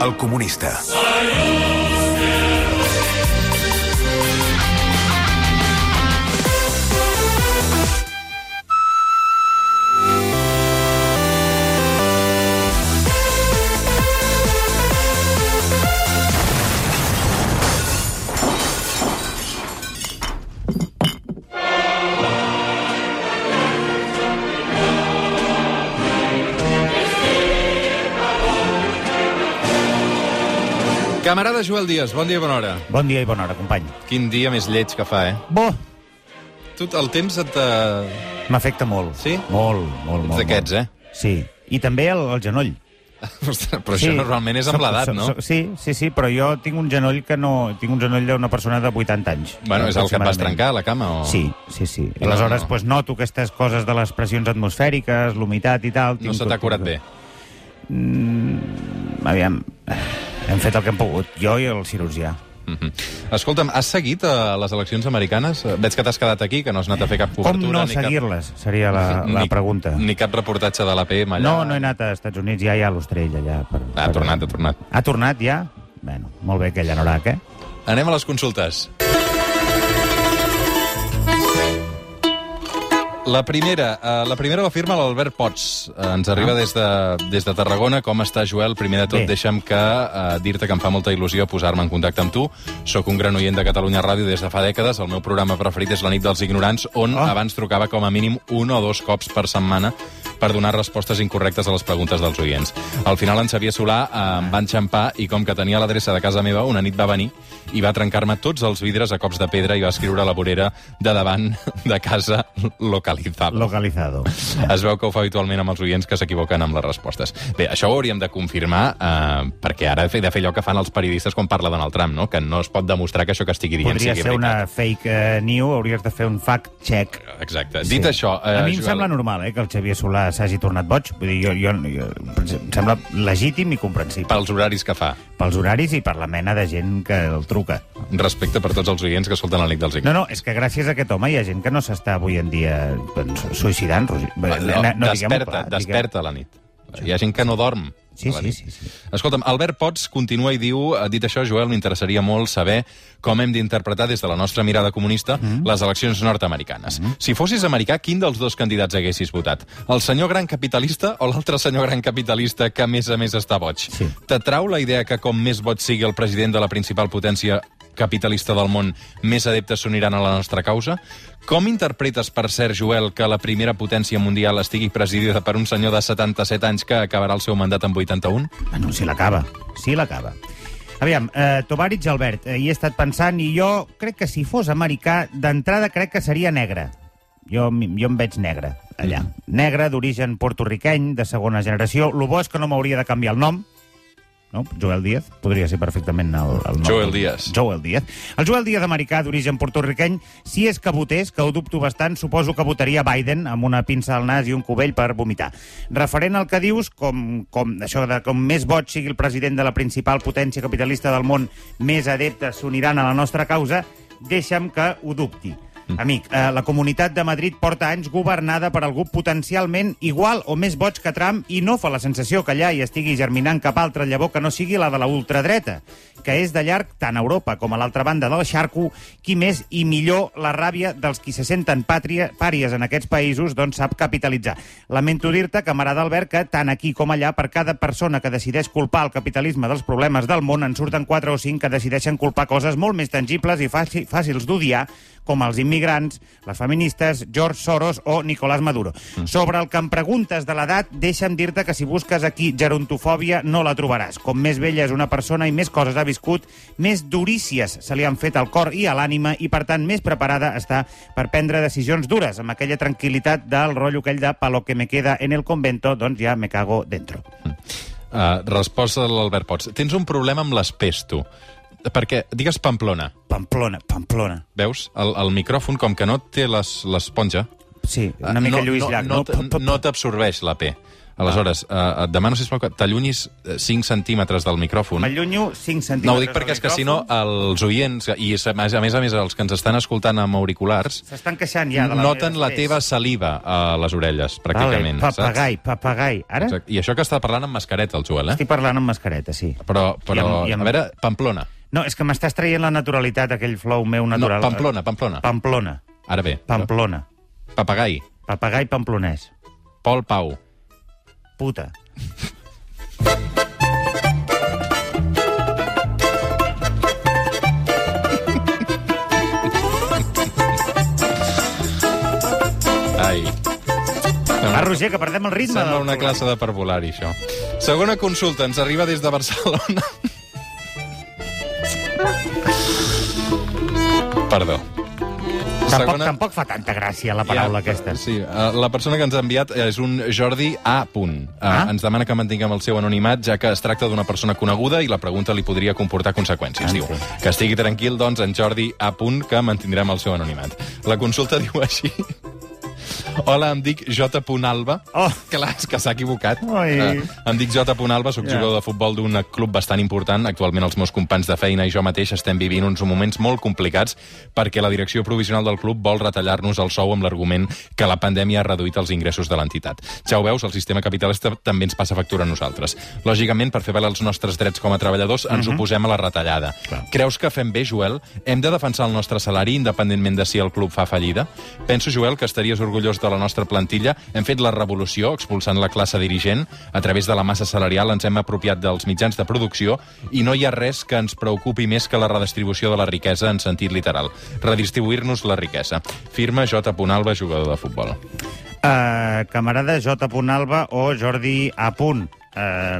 El comunista. Camarada Joel Díaz, bon dia i bona hora. Bon dia i bona hora, company. Quin dia més lleig que fa, eh? Bo, Tu, el temps et... eh, m'afecta molt. Sí? Molt, molt, molt. d'aquests, molt. eh? Sí, i també el, el genoll. Ostres, però això normalment és amb Soc- l'edat, soc- no? soc- sí, sí, sí, però jo tinc un genoll que no... Tinc un genoll d'una persona de 80 anys. Bueno, és el que et vas aproximadament. trencar, la cama, o...? Sí, sí, sí. I no- Aleshores, no. pues, noto aquestes coses de les pressions atmosfèriques, l'humitat i tal. No tinc se t'ha tot- curat bé. Aviam, hem fet el que hem pogut, jo i el cirurgià. Mhm. Escolta'm, has seguit uh, les eleccions americanes? Veig que t'has quedat aquí, que no has anat a fer cap Com cobertura. no ni cap- seguir-les, seria la, la ni, pregunta. Ni cap reportatge de l'APM allà. No, no he anat a Estats Units, ja hi ha l'Ostrell allà. Per, Ha tornat, ha tornat. Ha tornat ja? Bueno, molt bé aquell anorac, eh? Anem a les consultes. La primera, uh, la primera la firma l'Albert Pots. Uh, ens arriba des de, des de Tarragona. Com està, Joel? Primer de tot, Bé. deixa'm que uh, dir-te que em fa molta il·lusió posar-me en contacte amb tu. Soc un gran oient de Catalunya Ràdio des de fa dècades. El meu programa preferit és La nit dels ignorants, on Oh. abans trucava com a mínim un o dos cops per setmana per donar respostes incorrectes a les preguntes dels oients. Al final, en Xavier Solà eh, em va enxampar i com que tenia l'adreça de casa meva, una nit va venir i va trencar-me tots els vidres a cops de pedra i va escriure a la vorera de davant de casa localitzada. Localizado. Es veu que ho fa habitualment amb els oients que s'equivoquen amb les respostes. Bé, això ho hauríem de confirmar, eh, perquè ara he de fer allò que fan els periodistes quan parla Donald Trump, no? que no es pot demostrar que això que estigui dient Podria sigui ser una veritat. fake uh, new, hauries de fer un fact-check. Exacte. Dit això... a mi em Joel, sembla normal eh, que el Xavier Solà s'hagi tornat boig. Vull dir, jo, jo, jo, em sembla legítim i comprensible. Pels horaris que fa. Pels horaris i per la mena de gent que el truca. Respecte per tots els oients que escolten la nit dels No, ignorants. no, és que gràcies a aquest home hi ha gent que no s'està avui en dia doncs, suïcidant, Roger. No, diguem-ho desperta, clar, diguem- desperta a la nit. Hi ha gent que no dorm. Sí, sí, sí, sí. Escolta'm, Albert Pots continua i diu, eh, dit això, Joel, m'interessaria molt saber com hem d'interpretar des de la nostra mirada comunista Mm-hmm. les eleccions nord-americanes. Si fossis americà, quin dels dos candidats haguessis votat? El senyor gran capitalista o l'altre senyor gran capitalista que, a més a més, està boig? Sí. T'atrau la idea que com més boig sigui el president de la principal potència capitalista del món, més adeptes s'uniran a la nostra causa? Com interpretes, per cert, Joel, que la primera potència mundial estigui presidida per un senyor de 77 anys que acabarà el seu mandat amb 81? Bueno, si l'acaba, si l'acaba. Aviam, eh, Tovarich Albert, eh, hi he estat pensant i jo crec que si fos americà, d'entrada crec que seria negre. Jo, jo em veig negre, allà. Mm. Negre, d'origen porto-riqueny, de segona generació. El bo és que no m'hauria de canviar el nom, no? Joel Díaz, podria ser perfectament el, el nom. Joel Díaz. Joel Díaz. El Joel Díaz americà d'origen porto-riqueny, si és que votés, que ho dubto bastant, suposo que votaria Biden amb una pinça al nas i un cubell per vomitar. Referent al que dius, com, com això de com més boig sigui el president de la principal potència capitalista del món, més adeptes s'uniran a la nostra causa, deixa'm que ho dubti. Amic, eh, la Comunitat de Madrid porta anys governada per algú potencialment igual o més boig que Trump i no fa la sensació que allà hi estigui germinant cap altra llavor que no sigui la de la ultradreta, que és de llarg tant a Europa com a l'altra banda del xarco qui més i millor la ràbia dels qui se senten pàtria, pàries en aquests països doncs sap capitalitzar. Lamento dir-te, camarada Albert, que tant aquí com allà, per cada persona que decideix culpar el capitalisme dels problemes del món, en surten quatre o cinc que decideixen culpar coses molt més tangibles i fàcil, fàcils d'odiar, com els immigrants, les feministes, George Soros o Nicolás Maduro. Mm. Sobre el que em preguntes de l'edat, deixa'm dir-te que si busques aquí gerontofòbia no la trobaràs. Com més vella és una persona i més coses ha viscut, més durícies se li han fet al cor i a l'ànima i, per tant, més preparada està per prendre decisions dures, amb aquella tranquil·litat del rotllo aquell de pa lo que me queda en el convento, doncs ja me cago dentro. Uh, resposta de l'Albert Pots. Tens un problema amb les pes, tu. Perquè, digues Pamplona, Pamplona, Pamplona. veus? El, el micròfon, com que no té les- l'esponja, Sí, una mica no, Lluís Llach, no, no? no t'absorbeix la P. Aleshores, eh, et demano, sisplau, que t'allunyis eh, 5 centímetres del micròfon. M'allunyo 5 centímetres No, ho dic perquè és que si no, els oients, i a més a més, a més els que ens estan escoltant amb auriculars, S'estan queixant ja de la noten la teva saliva a les orelles, pràcticament. Vale, papagai, papagai. Ara? Exacte. I això que està parlant amb mascareta, el Joel, eh? estic parlant amb mascareta, sí. Però, però I amb- i amb- a veure, Pamplona. No, és que m'estàs traient la naturalitat, aquell flow meu natural. No, Pamplona, Pamplona. Pamplona. Ara bé, Pamplona. papagai, Papagai pamplonès. Pol Pau. Puta. Ai. Va, Roger, que perdem el ritme. Sembla una classe de parvulari, això. Segona consulta, ens arriba des de Barcelona. Perdó. Tampoc, tampoc fa tanta gràcia la paraula Ja, aquesta. Sí, eh, la persona que ens ha enviat és un Jordi A. Punt. Eh, Ah. Ens demana que mantinguem el seu anonimat, ja que es tracta d'una persona coneguda i la pregunta li podria comportar conseqüències. Ah, Diu, sí. que estigui tranquil, doncs, en Jordi A. Punt, que mantindrem el seu anonimat. La consulta diu així... Hola, em dic J. Alba. Oh. Clar, és que s'ha equivocat. Oi. Eh, em dic J. Alba, sóc Ja. jugador de futbol d'un club bastant important. Actualment els meus companys de feina i jo mateix estem vivint uns moments molt complicats perquè la direcció provisional del club vol retallar-nos el sou amb l'argument que la pandèmia ha reduït els ingressos de l'entitat. Ja ho veus, el sistema capitalista també ens passa factura a nosaltres. Lògicament, per fer valer els nostres drets com a treballadors, ens oposem a la retallada. Clar. Creus que fem bé, Joel? Hem de defensar el nostre salari independentment de si el club fa fallida? Penso, Joel, que estaries orgullós de la nostra plantilla. Hem fet la revolució expulsant la classe dirigent. A través de la massa salarial ens hem apropiat dels mitjans de producció i no hi ha res que ens preocupi més que la redistribució de la riquesa en sentit literal. Redistribuir-nos la riquesa. Firma J. Alba, jugador de futbol. Uh, camarada J. Alba o Jordi A. Punt. Uh,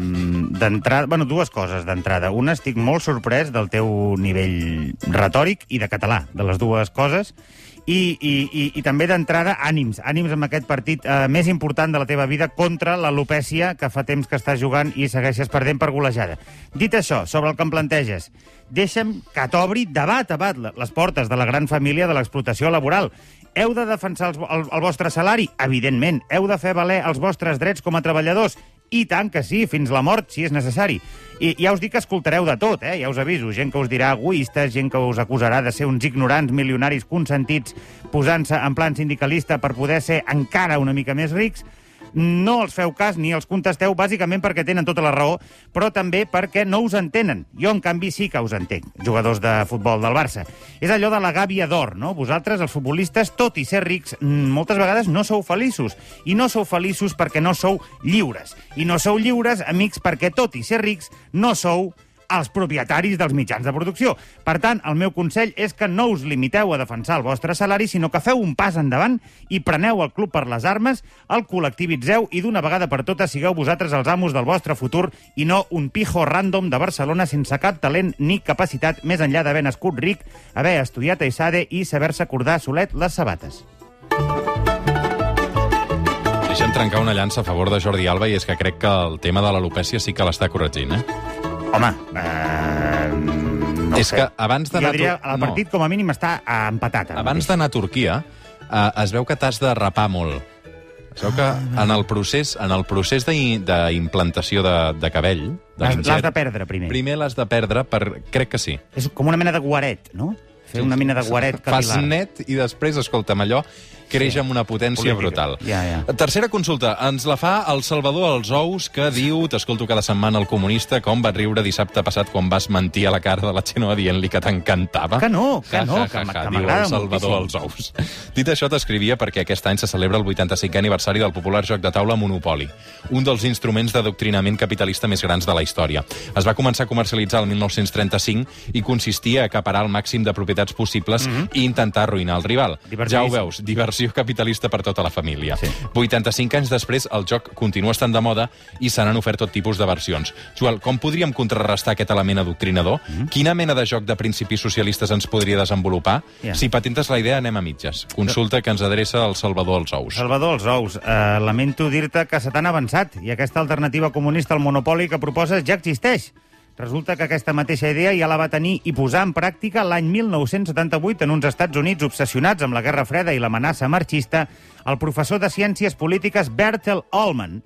d'entrada, bueno, dues coses d'entrada. Una, estic molt sorprès del teu nivell retòric i de català, de les dues coses. I, i, i, i també d'entrada, ànims, ànims amb aquest partit eh, més important de la teva vida contra l'alopècia que fa temps que estàs jugant i segueixes perdent per golejada. Dit això, sobre el que em planteges, deixa'm que t'obri debat bat les portes de la gran família de l'explotació laboral. Heu de defensar els, el, el vostre salari? Evidentment. Heu de fer valer els vostres drets com a treballadors? I tant que sí, fins la mort, si és necessari. I ja us dic que escoltareu de tot, eh? ja us aviso. Gent que us dirà egoistes, gent que us acusarà de ser uns ignorants milionaris consentits posant-se en plan sindicalista per poder ser encara una mica més rics. No els feu cas ni els contesteu, bàsicament perquè tenen tota la raó, però també perquè no us entenen. Jo, en canvi, sí que us entenc, jugadors de futbol del Barça. És allò de la gàbia d'or, no? Vosaltres, els futbolistes, tot i ser rics, mm, moltes vegades no sou feliços. I no sou feliços perquè no sou lliures. I no sou lliures, amics, perquè tot i ser rics, no sou els propietaris dels mitjans de producció. Per tant, el meu consell és que no us limiteu a defensar el vostre salari, sinó que feu un pas endavant i preneu el club per les armes, el col·lectivitzeu i d'una vegada per totes sigueu vosaltres els amos del vostre futur i no un pijo random de Barcelona sense cap talent ni capacitat més enllà d'haver nascut ric, haver estudiat a Isade i saber-se acordar solet les sabates. Deixa'm trencar una llança a favor de Jordi Alba i és que crec que el tema de l'alopècia sí que l'està corregint, eh? Home, eh, no és sé. que abans Jo d'anar... a diria, el partit com a mínim està empatat. Abans d'anar a Turquia, eh, es veu que t'has de rapar molt. Es veu que Ah, en el procés, en el procés d'im- d'implantació de, de cabell... L'has de perdre primer. Primer l'has de perdre per... Crec que sí. És com una mena de guaret, no? Fer una mena de guaret Fas capilar. net i després, escolta'm, allò creix amb una potència Política. brutal. Ja, ja. Tercera consulta. Ens la fa el Salvador als Ous, que diu, t'escolto cada setmana el comunista, com vas riure dissabte passat quan vas mentir a la cara de la Xenoa dient-li que t'encantava. Que no, que no, que m'agrada el Salvador als. Ous. Dit això, t'escrivia perquè aquest any se celebra el 85è aniversari del popular joc de taula Monopoli, un dels instruments d'adoctrinament capitalista més grans de la història. Es va començar a comercialitzar el 1935 i consistia a acaparar el màxim de propietats possibles i intentar arruïnar el rival. Ja ho veus, diversió capitalista per tota la família. Sí. 85 anys després, el joc continua estant de moda i se n'han ofert tot tipus de versions. Joel, com podríem contrarrestar aquest element adoctrinador? Quina mena de joc de principis socialistes ens podria desenvolupar? Ja. Si patentes la idea, anem a mitges. Consulta que ens adreça el Salvador als Ous. Salvador, els ous, eh, lamento dir-te que se t'han avançat i aquesta alternativa comunista al monopoli que proposes ja existeix. Resulta que aquesta mateixa idea ja la va tenir i posar en pràctica l'any 1978 en uns Estats Units obsessionats amb la Guerra Freda i l'amenaça marxista el professor de Ciències Polítiques Bertel Allman.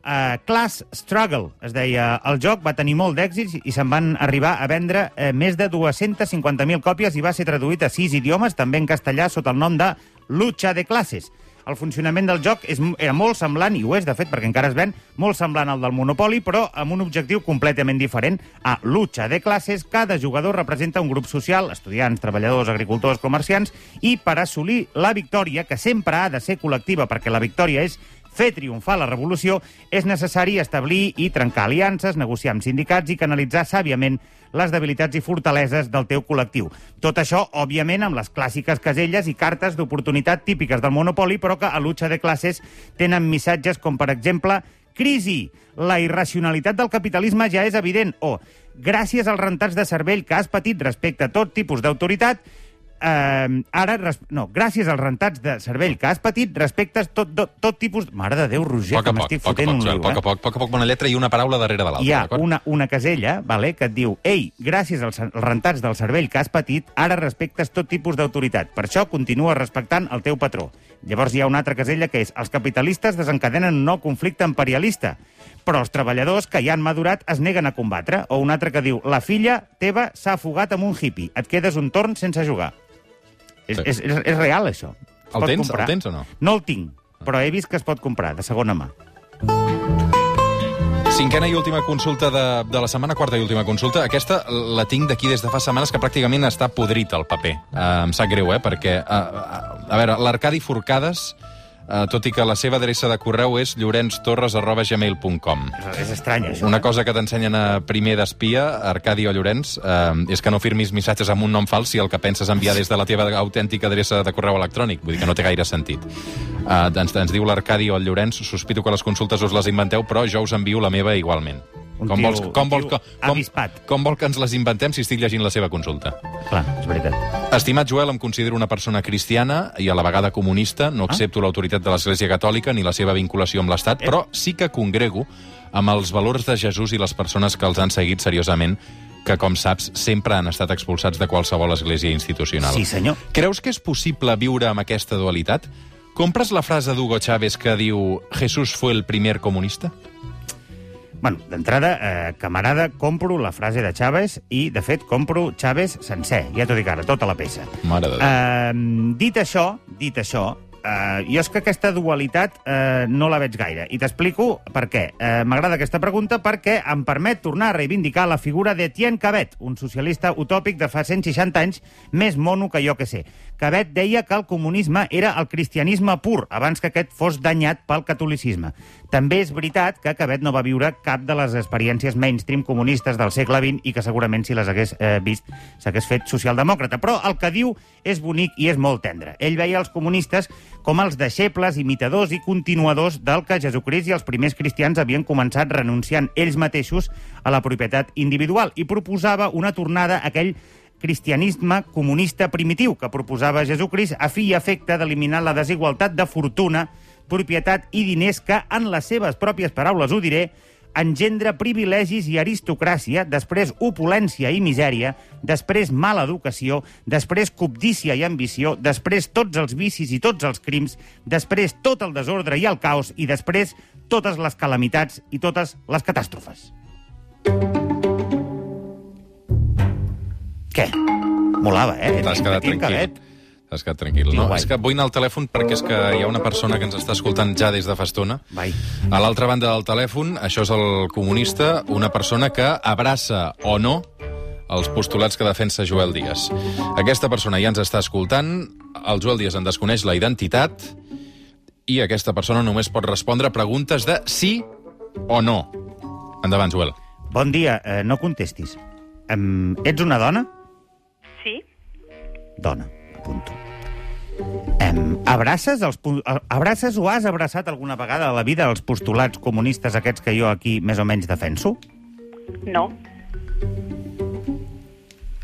Uh, Class Struggle, es deia el joc, va tenir molt d'èxits i se'n van arribar a vendre uh, més de 250.000 còpies i va ser traduït a sis idiomes, també en castellà, sota el nom de Lucha de Classes. El funcionament del joc és, era molt semblant, i ho és, de fet, perquè encara es ven, molt semblant al del Monopoly, però amb un objectiu completament diferent. A Lucha de Classes, cada jugador representa un grup social, estudiants, treballadors, agricultors, comerciants, i per assolir la victòria, que sempre ha de ser col·lectiva, perquè la victòria és fer triomfar la revolució, és necessari establir i trencar aliances, negociar amb sindicats i canalitzar sàviament les debilitats i fortaleses del teu col·lectiu. Tot això, òbviament, amb les clàssiques caselles i cartes d'oportunitat típiques del Monopoli, però que a lucha de classes tenen missatges com, per exemple, crisi, la irracionalitat del capitalisme ja és evident, o gràcies als rentats de cervell que has patit respecte a tot tipus d'autoritat, eh, ara, no, gràcies als rentats de cervell que has patit, respectes tot, tot, tot tipus... Mare de Déu, Roger, Poc que poc, m'estic poc fotent poc, un lío, poc a eh? poc, poc a poc, una lletra i una paraula darrere de l'altra, Hi ha una, una casella vale, que et diu Ei, gràcies als als rentats del cervell que has patit, ara respectes tot tipus d'autoritat. Per això continua respectant el teu patró. Llavors hi ha una altra casella que és els capitalistes desencadenen un nou conflicte imperialista, però els treballadors que ja han madurat es neguen a combatre. O una altra que diu la filla teva s'ha afogat amb un hippie, et quedes un torn sense jugar. És, Sí. és, és, és real, això. Es El tens? comprar. El tens o no? No el tinc, però he vist que es pot comprar, de segona mà. Cinquena i última consulta de, de la setmana, quarta i última consulta. Aquesta la tinc d'aquí des de fa setmanes, que pràcticament està podrit el paper. Uh, em sap greu, eh? Perquè, uh, uh, a veure, l'Arcadi Forcades, uh, tot i que la seva adreça de correu és llorenztorres.gmail.com. És, és estrany, això. Una eh? cosa que t'ensenyen a primer d'espia, Arcadi o Llorenç, eh, és que no firmis missatges amb un nom fals si el que penses enviar des de la teva autèntica adreça de correu electrònic. Vull dir que no té gaire sentit. Eh, ens, ens diu l'Arcadi o el Llorenç, sospito que les consultes us les inventeu, però jo us envio la meva igualment. Un com, tio- vols, com, un vols, com, com, avispat. com vol que ens les inventem si estic llegint la seva consulta? Clar, és veritat. Estimat Joel, em considero una persona cristiana i a la vegada comunista. No Ah. accepto l'autoritat de l'Església Catòlica ni la seva vinculació amb l'Estat, però sí que congrego amb els valors de Jesús i les persones que els han seguit seriosament que, com saps, sempre han estat expulsats de qualsevol església institucional. Sí, senyor. Creus que és possible viure amb aquesta dualitat? Compres la frase d'Hugo Chávez que diu «Jesús fue el primer comunista»? Bueno, d'entrada, eh, camarada, compro la frase de Chávez i, de fet, compro Chávez sencer, ja t'ho dic ara, tota la peça. Mare de Déu. Eh, dit això, dit això, eh, jo és que aquesta dualitat eh, no la veig gaire. I t'explico per què. Eh, M'agrada aquesta pregunta perquè em permet tornar a reivindicar la figura d'Etienne Cabet, un socialista utòpic de fa 160 anys, més mono que jo que sé. Cabet deia que el comunisme era el cristianisme pur, abans que aquest fos danyat pel catolicisme. També és veritat que Cabet no va viure cap de les experiències mainstream comunistes del segle XX i que segurament si les hagués eh, vist s'hagués fet socialdemòcrata. Però el que diu és bonic i és molt tendre. Ell veia els comunistes com els deixebles, imitadors i continuadors del que Jesucrist i els primers cristians havien començat renunciant ells mateixos a la propietat individual i proposava una tornada a aquell cristianisme comunista primitiu que proposava Jesucrist a fi i efecte d'eliminar la desigualtat de fortuna, propietat i diners que, en les seves pròpies paraules ho diré, engendra privilegis i aristocràcia, després opulència i misèria, després mala educació, després cobdícia i ambició, després tots els vicis i tots els crims, després tot el desordre i el caos i després totes les calamitats i totes les catàstrofes. Què? Molava, eh? T'has quedat tranquil. Cabet. T'has quedat tranquil. No, és que vull anar al telèfon perquè és que hi ha una persona que ens està escoltant ja des de fa estona. Vai. A l'altra banda del telèfon, això és el comunista, una persona que abraça o no els postulats que defensa Joel Díaz. Aquesta persona ja ens està escoltant, el Joel Díaz en desconeix la identitat i aquesta persona només pot respondre preguntes de sí o no. Endavant, Joel. Bon dia, eh, no contestis. Um, ets una dona? Sí, Dona, apunto. Um, abraces, els, abraces o has abraçat alguna vegada a la vida els postulats comunistes aquests que jo aquí més o menys defenso? no,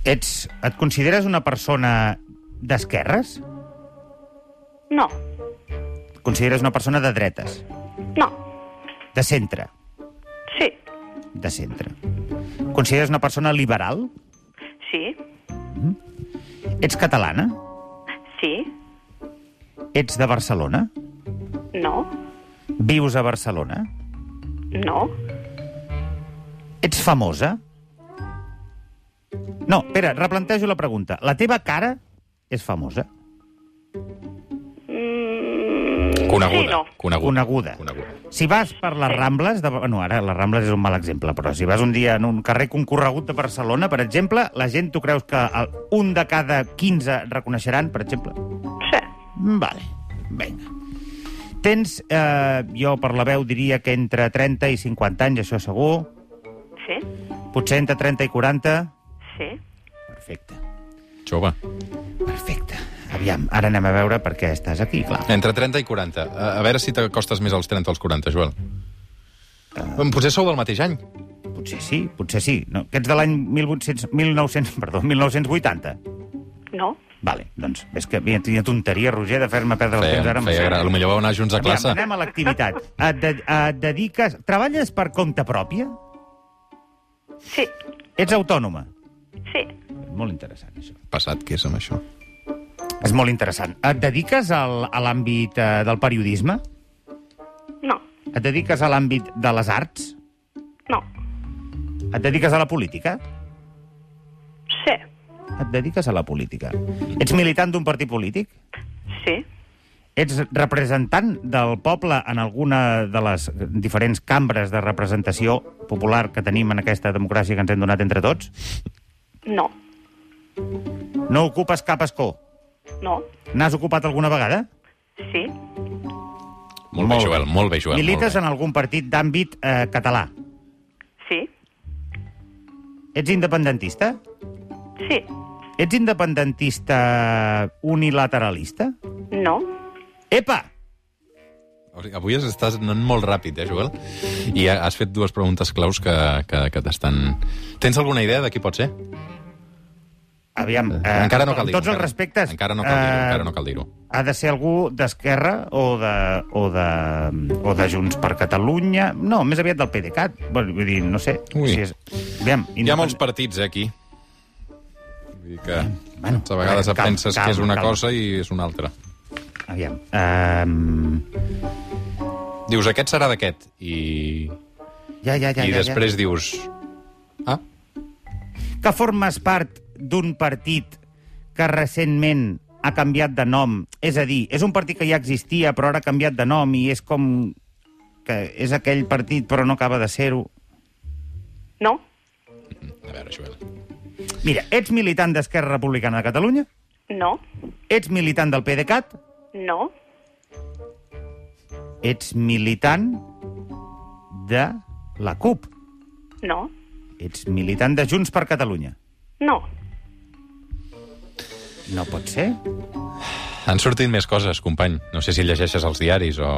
Ets, et consideres una persona d'esquerres? no, Et consideres una persona de dretes? no, De centre? sí, De centre. Consideres una persona liberal? sí, Ets catalana? sí, Ets de Barcelona? no, Vius a Barcelona? No. Ets famosa? No, espera, replantejo la pregunta. La teva cara és famosa? Coneguda. Sí, no. Coneguda. Coneguda. Coneguda. Si vas per les Rambles... De... Bueno, ara les Rambles és un mal exemple, però si vas un dia en un carrer concorregut de Barcelona, per exemple, la gent, tu creus que el, un de cada 15 reconeixeran, per exemple? Sí. Vale, vinga. Tens, eh, jo per la veu diria que entre 30 i 50 anys, això segur. Sí. Potser entre 30 i 40. Sí. Perfecte, Jove. perfecte. Aviam, ara anem a veure per què estàs aquí, clar. Entre 30 i 40. A, a veure si t'acostes més als 30 o als 40, Joel. Uh... Potser sou del mateix any. Potser sí, potser sí. No, que ets de l'any 1800 1900, perdó, 1980. No. Vale, doncs, és que havia tenia tonteria, Roger, de fer-me perdre el Feia, temps ara. feia això. gra... Potser vau anar junts a classe. Aviam, anem a l'activitat. Et, de, et dediques... Treballes per compte pròpia? Sí. Ets autònoma? Sí. Molt interessant, això. Passat, què és amb això? És molt interessant. Et dediques al, a l'àmbit eh, del periodisme? No. Et dediques a l'àmbit de les arts? No. Et dediques a la política? Sí. Et dediques a la política. Ets militant d'un partit polític? Sí. Ets representant del poble en alguna de les diferents cambres de representació popular que tenim en aquesta democràcia que ens hem donat entre tots? No. No ocupes cap escó? No. N'has ocupat alguna vegada? Sí. Molt, bé, Joel, molt bé, Joel. Milites molt en algun partit d'àmbit eh, català? Sí. Ets independentista? Sí. Ets independentista unilateralista? No. Epa! O sigui, avui estàs anant molt ràpid, eh, Joel? I ha- has fet dues preguntes claus que, que, que t'estan... Tens alguna idea de qui pot ser? Aviam, eh, encara no cal dir-ho. tots els respectes... Encara no cal dir-ho, eh, encara no cal dir-ho. Ha de ser algú d'Esquerra o de, o, de, o de Junts per Catalunya... No, més aviat del PDeCAT. Bueno, vull dir, no sé. Ui. Si és... Aviam, Hi ha molts partits, eh, aquí. Vull dir que Bueno, a vegades veure, calma, penses calma, que és una calma. cosa i és una altra. Aviam. Um... Dius, aquest serà d'aquest, i, Ja, ja, ja. i ja, després dius... Ah, Ja. Que formes part d'un partit que recentment ha canviat de nom. És a dir, és un partit que ja existia però ara ha canviat de nom i és com que és aquell partit però no acaba de ser-ho. No. a veure, Joel. Mira, ets militant d'Esquerra Republicana de Catalunya? No. Ets militant del PDeCAT? No. Ets militant de la CUP? No. Ets militant de Junts per Catalunya? No. No pot ser. Han sortit més coses, company. No sé si llegeixes els diaris o...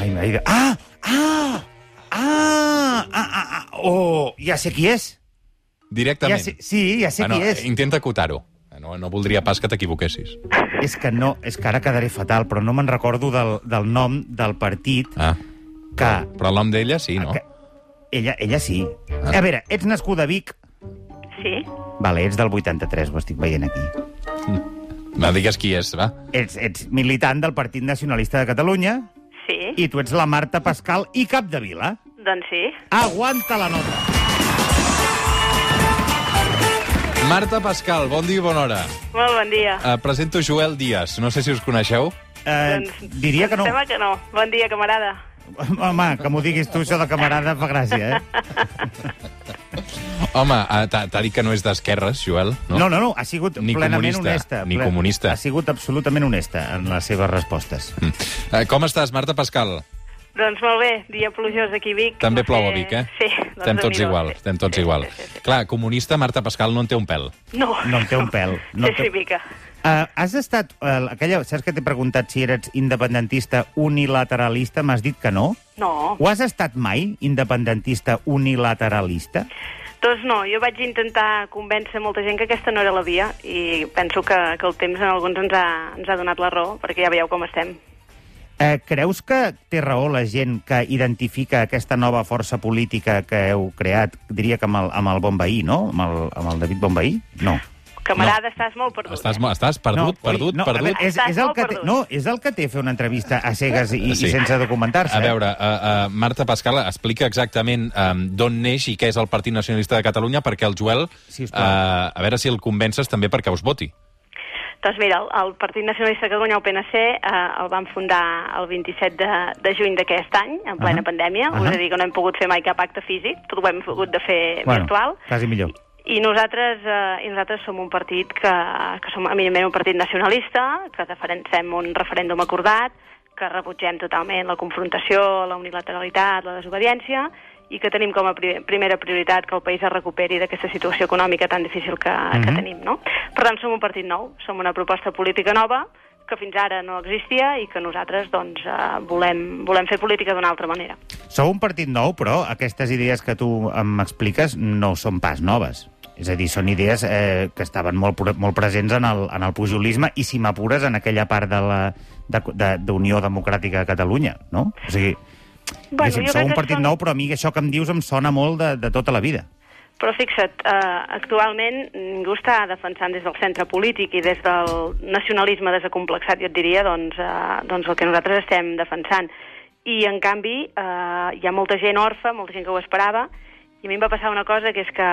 Ai, dit... Ah! Ah! Ah! Ah, ah, ah! Oh, ja sé qui és. Ja Directament. sé, sí, ja sé bueno, qui és. Intenta acotar-ho. No, no voldria pas que t'equivoquessis. És que no, és que ara quedaré fatal, però no me'n recordo del, del nom del partit Ah, que... però el nom d'ella sí, no? que ella, ella sí. Ah. A veure, ets nascuda a Vic? Sí. Vale, ets del 83, ho estic veient aquí. Va, digues qui és, va. Ets, ets militant del Partit Nacionalista de Catalunya Sí. i tu ets la Marta Pascal i Capdevila. Doncs sí. Aguanta la nota. Marta Pascal, bon dia i bona hora. Molt bon dia. Uh, presento Joel Díaz. No sé si us coneixeu. Eh, diria que no. Sembla que no. Bon dia, camarada. Home, que m'ho diguis tu, això de camarada, fa gràcia, eh? Home, uh, t'ha dit que no és d'esquerres, Joel, no? No, no, no, ha sigut Ni plenament comunista, honesta. ni comunista. Ha sigut absolutament honesta en les seves respostes. Mm. Uh, com estàs, Marta Pascal? Doncs molt bé, dia plujós aquí a Vic. També plou a Vic, eh? Sí. Doncs Estem tots igual, sí. estem tots Sí, igual. Sí, sí, sí. Clar, comunista Marta Pascal no en té un pèl. No. No en té un pèl. No sí, té... sí, mica. Uh, has estat... Uh, aquella, saps que t'he preguntat si eres independentista unilateralista? M'has dit que no. No. Ho has estat mai, independentista unilateralista? Doncs no, jo vaig intentar convèncer molta gent que aquesta no era la via i penso que, que el temps en alguns ens ha, ens ha donat la raó, perquè ja veieu com estem. Uh, creus que té raó la gent que identifica aquesta nova força política que heu creat, diria que amb el, amb el Bonveí, no? Amb el, amb el David Bonveí? No. Camarada, estàs molt perdut. Estàs, eh? estàs perdut, oi, perdut, no, perdut. veure, és, és, el que té, no, és el que té fer una entrevista a cegues i, Sí. i sense documentar-se. A eh? veure, uh, uh, Marta Pascal explica exactament um, d'on neix i què és el Partit Nacionalista de Catalunya perquè el Joel, Sisplau. uh, a veure si el convences també perquè us voti. Doncs mira, el, el Partit Nacionalista de Catalunya, el PNC, eh, el van fundar el 27 de, de juny d'aquest any, en plena Ahà. pandèmia. Ahà. Us he dir que no hem pogut fer mai cap acte físic, tot ho hem hagut de fer bueno, virtual. quasi millor. I nosaltres, eh, i nosaltres som un partit que, que som eminentment un partit nacionalista, que defensem un referèndum acordat, que rebutgem totalment la confrontació, la unilateralitat, la desobediència, i que tenim com a pri primera prioritat que el país es recuperi d'aquesta situació econòmica tan difícil que, mm -hmm. que Mhm. tenim. No? Per tant, som un partit nou, som una proposta política nova, que fins ara no existia i que nosaltres doncs, eh, volem, volem fer política d'una altra manera. Sou un partit nou, però aquestes idees que tu em expliques no són pas noves. És a dir, són idees eh, que estaven molt, molt presents en el, en el pujolisme i, si m'apures, en aquella part de la de- de- d'Unió Democràtica de Catalunya, no? O sigui, Bueno, diguéssim, jo sou un partit són- nou, però a mi això que em dius em sona molt de, de tota la vida. Però fixa't, eh, actualment ningú està defensant des del centre polític i des del nacionalisme desacomplexat, jo et diria, doncs, eh, doncs el que nosaltres estem defensant. I, en canvi, eh, hi ha molta gent orfa, molta gent que ho esperava, i a mi em va passar una cosa, que és que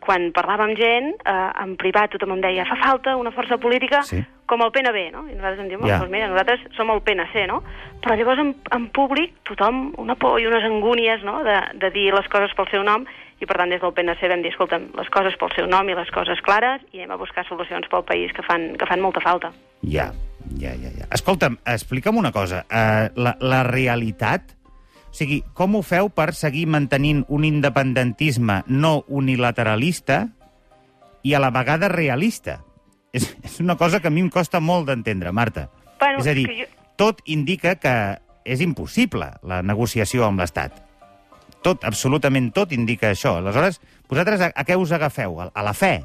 quan parlava amb gent, eh, en privat tothom em deia fa falta una força política Sí. com el PNB, no? I nosaltres em diem, Ja. yeah. doncs mira, nosaltres som el PNC, no? Però llavors en, en públic tothom una por i unes angúnies, no?, de, de dir les coses pel seu nom, i per tant des del PNC vam dir, escolta'm, les coses pel seu nom i les coses clares, i anem a buscar solucions pel país que fan, que fan molta falta. Ja, ja, ja. ja. Escolta'm, explica'm una cosa. Uh, la, la realitat... O sigui, com ho feu per seguir mantenint un independentisme no unilateralista i a la vegada realista? És, és una cosa que a mi em costa molt d'entendre, Marta. Bueno, és a dir, jo- tot indica que és impossible la negociació amb l'Estat. Tot, absolutament tot indica això. Aleshores, vosaltres a, a què us agafeu? A, a la fe?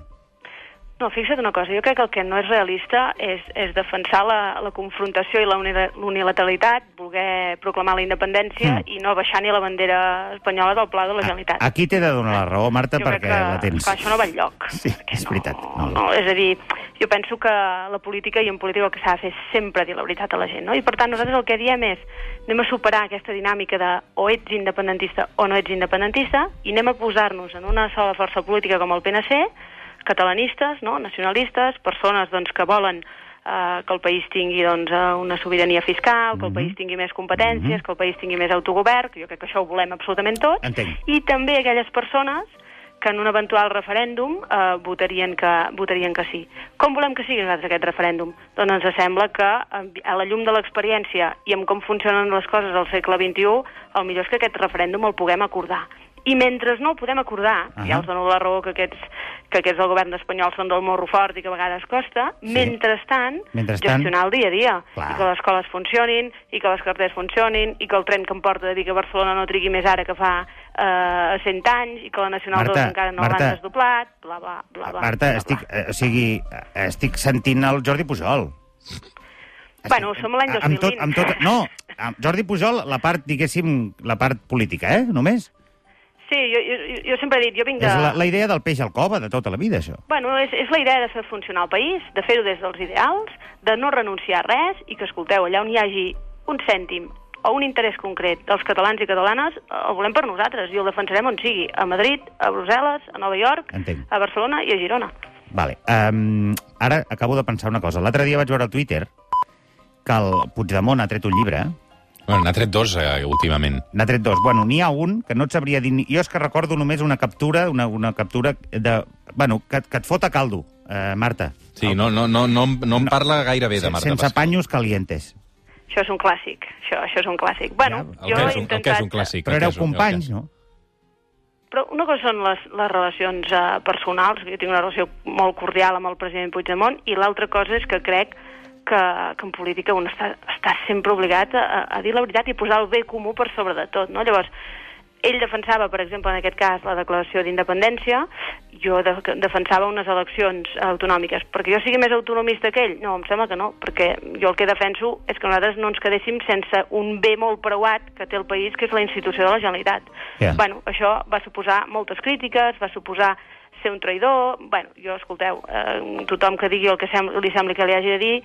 No, fixa't una cosa, jo crec que el que no és realista és, és defensar la, la confrontació i la uni- l'unilateralitat, voler proclamar la independència Mm. i no baixar ni la bandera espanyola del Pla de la Generalitat. Aquí t'he de donar la raó, Marta, jo perquè que, la tens. Clar, això no va enlloc. Sí, és veritat. No, No. no, és a dir, jo penso que la política i en política el que s'ha de fer és sempre dir la veritat a la gent, no? I per tant nosaltres el que diem és anem a superar aquesta dinàmica de o ets independentista o no ets independentista i anem a posar-nos en una sola força política com el PNC, catalanistes, no? nacionalistes, persones doncs, que volen eh, que el país tingui doncs, eh, una sobirania fiscal, que el Mhm. país tingui més competències, que el país tingui més autogovern, que jo crec que això ho volem absolutament tots, Entenc. i també aquelles persones que en un eventual referèndum eh, votarien, que, votarien que sí. Com volem que sigui nosaltres aquest referèndum? Doncs ens sembla que eh, a la llum de l'experiència i amb com funcionen les coses al segle XXI, el millor és que aquest referèndum el puguem acordar. I mentre no el podem acordar, Ahà. ja els dono la raó que aquests, que aquests del govern espanyol són del morro fort i que a vegades costa, Sí. mentrestant, Mentrestant. gestionar el dia a dia. Clar. I que les escoles funcionin, i que les carreteres funcionin, i que el tren que em porta de Vic a Barcelona no trigui més ara que fa eh, 100 anys, i que la Nacional Marta, 2 encara no l'han desdoblat, bla, bla, bla, bla. Marta, bla, bla. estic, eh, o sigui, estic sentint el Jordi Pujol. Bueno, som l'any Amb tot, 2020. amb tot, no, amb Jordi Pujol, la part, diguéssim, la part política, eh, només. Sí, jo, jo, jo sempre he dit, jo vinc de... És la, la idea del peix al cova de tota la vida, això. Bueno, és, és la idea de fer funcionar el país, de fer-ho des dels ideals, de no renunciar a res i que, escolteu, allà on hi hagi un cèntim o un interès concret dels catalans i catalanes, eh, el volem per nosaltres i el defensarem on sigui, a Madrid, a Brussel·les, a Nova York, Entenc. a Barcelona i a Girona. Vale. Um, ara acabo de pensar una cosa. L'altre dia vaig veure al Twitter que el Puigdemont ha tret un llibre, Bueno, n'ha tret dos, eh, últimament. n'ha tret dos. Bueno, n'hi ha un que no et sabria dir... Jo és que recordo només una captura, una, una captura de... Bueno, que, que et fot a caldo, eh, Marta. Sí, no, no, no, no, em- no em parla gaire bé de Marta Sense Pascal. paños calientes. Això és un clàssic, això, això és un clàssic. Bueno, Ja, jo he un, el que intentat... és un clàssic. Però éreu companys, no? Però una cosa són les, les relacions uh, personals, jo tinc una relació molt cordial amb el president Puigdemont, i l'altra cosa és que crec que, que en política un està, està sempre obligat a, a dir la veritat i posar el bé comú per sobre de tot, no? Llavors, ell defensava, per exemple, en aquest cas, la declaració d'independència, jo de, defensava unes eleccions autonòmiques. Perquè jo sigui més autonomista que ell? No, em sembla que no, perquè jo el que defenso és que nosaltres no ens quedéssim sense un bé molt preuat que té el país, que és la institució de la Generalitat. Ja. Bueno, això va suposar moltes crítiques, va suposar ser un traïdor... Bueno, jo, escolteu, eh, tothom que digui el que sem li sembli que li hagi de dir,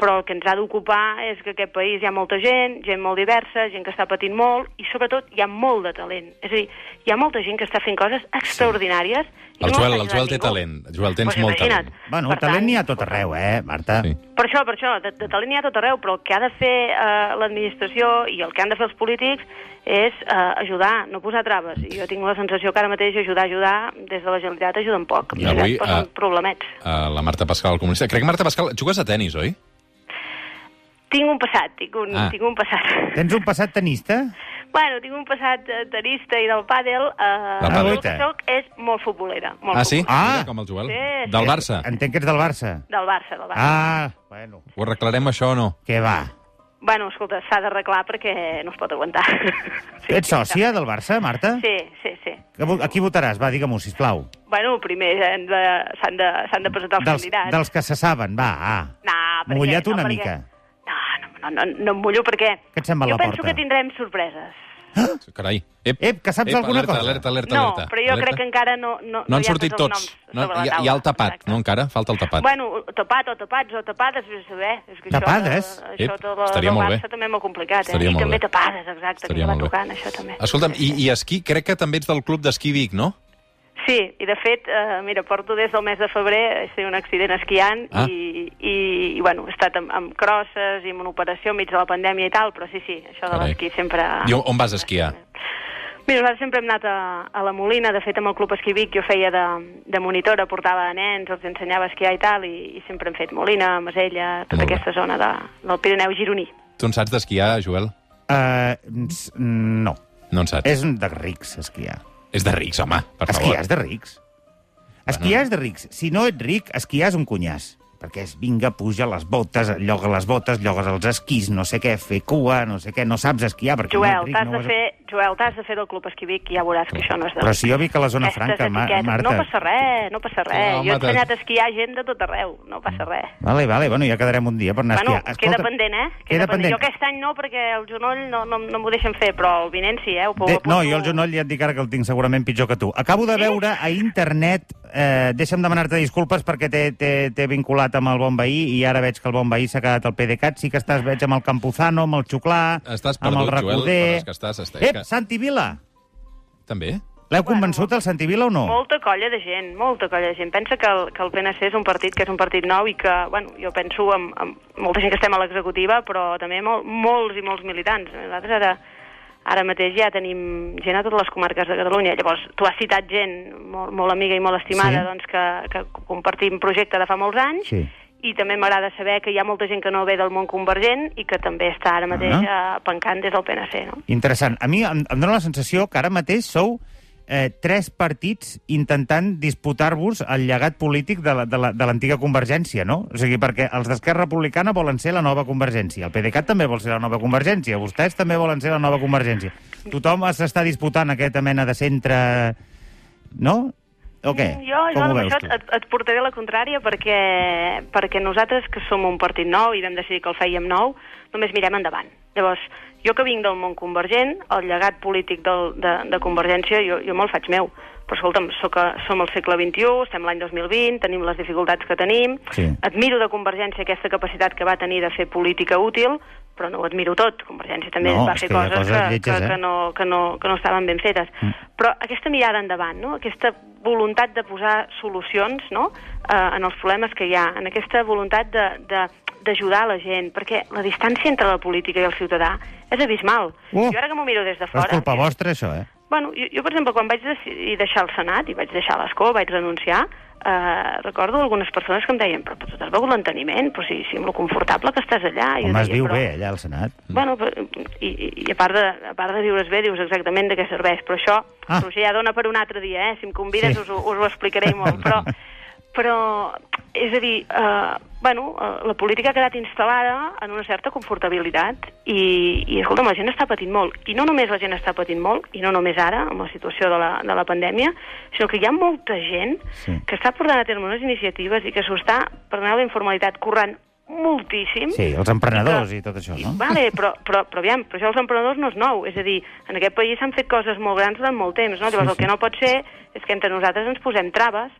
però el que ens ha d'ocupar és que aquest país hi ha molta gent, gent molt diversa, gent que està patint molt, i sobretot hi ha molt de talent. És a dir, hi ha molta gent que està fent coses extraordinàries... i El no Joel, el Joel té talent. Joel, tens Pues molt talent. Bueno, Per talent n'hi ha a tot arreu, eh, Marta? Sí. Per això, per això, de, de talent n'hi ha a tot arreu, però el que ha de fer eh, l'administració i el que han de fer els polítics és eh, ajudar, no posar traves. I jo tinc la sensació que ara mateix ajudar, ajudar, des de la Generalitat ajuden poc. I avui, posen eh, problemets. Uh, la Marta Pascal, el comunista. Crec que Marta Pascal... Jugues a tennis, oi? Tinc un passat, tinc un, Ah. tinc un passat. Tens un passat tenista? Bueno, tinc un passat eh, tenista i del pàdel. Eh, Del el pàdel. que soc és molt futbolera. Molt Ah, sí? futbolera. Ah! Mira, com el Joel. Sí, Del sí. Barça. Entenc que ets del Barça. Del Barça, del Barça. Ah, bueno. Ho arreglarem, això, o no? Què va? Bueno, escolta, s'ha d'arreglar perquè no es pot aguantar. Sí, Ets sòcia del Barça, Marta? Sí, sí, sí. A qui votaràs? Va, digue-m'ho, sisplau. Bueno, primer han de- s'han de, s'han de presentar els Dels, candidats. dels que se saben, va, ah. No, perquè, Mulla't una no, perquè... mica. No, no, no, no em mullo perquè... Què et sembla jo la penso porta? que tindrem sorpreses. Carai. Ep, Ep, que saps alguna alerta, cosa? Alerta, alerta, no, alerta. però jo alerta. crec que encara no... No, No han hi ha sortit tots els tots. noms No, hi, hi ha el tapat, Exacte. no encara? Falta el tapat. Bueno, tapat o tapats o tapades, vés a saber. És que Tapades? Això, de, això Ep, de la, estaria molt bé. També és molt complicat, eh? Estaria I també bé. tapades, exacte, Estaria que va molt bé. tocant, això també. Escolta'm, i, i esquí, crec que també ets del club d'esquí Vic, no? Sí, i de fet, eh, mira, porto des del mes de febrer, he un accident esquiant Ah. i, i, i, bueno, he estat amb, amb crosses i amb una operació enmig de la pandèmia i tal, però sí, sí, això de l'esquí sempre... I on- on vas esquiar? Mira, nosaltres sempre hem anat a, a la Molina, de fet amb el Club Esquí Vic jo feia de, de monitora, portava nens, els ensenyava a esquiar i tal, i, i sempre hem fet Molina, Masella, tota Molt bé. aquesta zona de, del Pirineu gironí. Tu en saps d'esquiar, Joel? Uh, no. No en saps. És un de rics, esquiar. És de rics, home, per favor. Esquiar és de rics. Esquiar és de rics. Si no ets ric, esquiar és un cunyàs. Perquè és, vinga, puja les botes, lloga les botes, llogues els esquís, no sé què, fer cua, no sé què, no saps esquiar perquè no Joel, ric. t'has no de has- fer, Joel, t'has de fer del Club Esquí Vic i ja veuràs que això no és de... Però si jo vic a la zona Aquestes franca, Ma. Marta. No passa res, no passa res. No, jo he ensenyat a esquiar gent de tot arreu, no passa res. Vale, vale, bueno, ja quedarem un dia per anar Bueno, a esquiar. queda pendent, eh? Queda pendent. Jo aquest any no, perquè el genoll no, no, no m'ho deixen fer, però el vinent sí, eh? Ho, De, no, jo el genoll ja et dic ara que el tinc segurament pitjor que tu. Acabo de veure a internet, eh, deixa'm demanar-te disculpes perquè t'he- t'he vinculat amb el bon veí i ara veig que el bon veí s'ha quedat al PDeCAT. Sí que estàs, veig, amb el Campuzano, amb el Xuclà, Estàs amb el perdut, Joel, que estàs... estàs Ep, que... Santi Vila! També? L'heu Bueno, convençut, el Santi Vila, o no? Molta colla de gent, molta colla de gent. Pensa que el, que el PNC és un partit que és un partit nou i que, bueno, jo penso amb, amb molta gent que estem a l'executiva, però també mol, molts i molts militants. Nosaltres ara, ara mateix ja tenim gent a totes les comarques de Catalunya. Llavors, tu has citat gent molt, molt amiga i molt estimada Sí. doncs, que, que compartim projecte de fa molts anys Sí. i també m'agrada saber que hi ha molta gent que no ve del món convergent i que també està ara mateix Ah. uh pencant des del PNC, no? Interessant. A mi em, em dóna la sensació que ara mateix sou eh, tres partits intentant disputar-vos el llegat polític de la- de la- de l'antiga Convergència, no? O sigui, perquè els d'Esquerra Republicana volen ser la nova Convergència, el PDeCAT també vol ser la nova Convergència, vostès també volen ser la nova Convergència. Tothom s'està disputant aquesta mena de centre... No? O què? Jo, jo Com ho veus això tu? et, et portaré la contrària perquè, perquè nosaltres, que som un partit nou i vam decidir que el fèiem nou, només mirem endavant. Llavors, jo que vinc del món convergent, el llegat polític del, de, de Convergència, jo, jo me'l faig meu. Però, escolta'm, soc a, som al segle XXI, estem l'any 2020, tenim les dificultats que tenim, Sí. admiro de Convergència aquesta capacitat que va tenir de fer política útil, però no ho admiro tot. Convergència també No, va fer coses, coses que, lletges, que, eh? que, no, que, no, que no estaven ben fetes. Mm. Però aquesta mirada endavant, no? aquesta voluntat de posar solucions no? eh, en els problemes que hi ha, en aquesta voluntat de, de d'ajudar la gent, perquè la distància entre la política i el ciutadà és abismal. Oh. Jo ara que m'ho miro des de Però és fora... culpa vostra, això, eh? Bueno, jo, jo, per exemple, quan vaig decidir deixar el Senat i vaig deixar l'escó, vaig renunciar, eh, recordo algunes persones que em deien però, però tu t'has begut l'enteniment, però si, si amb lo confortable que estàs allà... Home, es deia, viu però... bé, allà, al Senat. Bueno, però- i, i, a, part de, a part de viure's bé, dius exactament de què serveix, però això, Ah. ah. Roger, ja dona per un altre dia, eh? Si em convides Sí. us, us ho explicaré molt, però, però és a dir, eh, bueno, eh, la política ha quedat instal·lada en una certa confortabilitat i, i escolta'm, la gent està patint molt. I no només la gent està patint molt, i no només ara, amb la situació de la, de la pandèmia, sinó que hi ha molta gent Sí. que està portant a terme unes iniciatives i que s'ho està, perdoneu la informalitat, currant moltíssim. Sí, els emprenedors i tot això, no? Vale, però, però, però aviam, però això dels emprenedors no és nou. És a dir, en aquest país s'han fet coses molt grans durant molt temps, no? Llavors, Sí, el que sí. no pot ser és que entre nosaltres ens posem traves,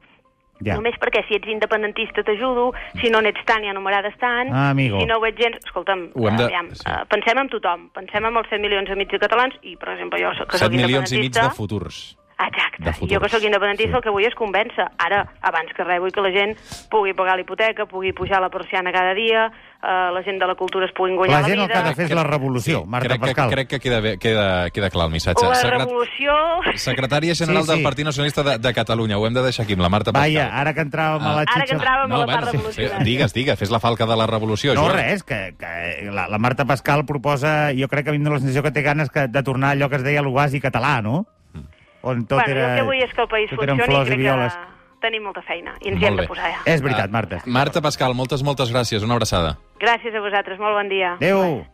Ja. només perquè si ets independentista t'ajudo, si no n'ets tant i anomenades tant, Ah, amigo. si no ho ets gens... Escolta'm, Ho de- aviam, sí. eh, pensem en tothom, pensem en els 7 milions i mig de catalans i, per exemple, jo soc, que 7 soc milions i mig independentista... de futurs. Exacte. Jo que sóc independentista Sí. el que vull és convèncer. Ara, abans que res, vull que la gent pugui pagar l'hipoteca, pugui pujar la persiana cada dia, eh, la gent de la cultura es pugui guanyar La la, gent el vida... que ha de fer és la revolució, Marta crec Pascal. Que, crec que queda, bé, queda, queda clar el missatge. La Secret- revolució... Secretària General Sí, sí. del Partit Nacionalista de, de Catalunya. Ho hem de deixar aquí amb la Marta Pascal. Vaja, ara que entràvem a la Ah. xitxa... Ara que entràvem a la part sí, revolucionària. digues, digues, fes la falca de la revolució. No, Joan. res, que, que la, la Marta Pascal proposa... Jo crec que a mi la sensació que té ganes que, de tornar a allò que es deia l'oasi català, no? On tot bueno, era... jo el que vull és que el país funcioni i flors i crec violes. que tenim molta feina i ens Molt hi hem bé. de posar ja. És veritat, Marta. Marta Pascal, moltes, moltes gràcies. Una abraçada. Gràcies a vosaltres, molt bon dia. Adéu.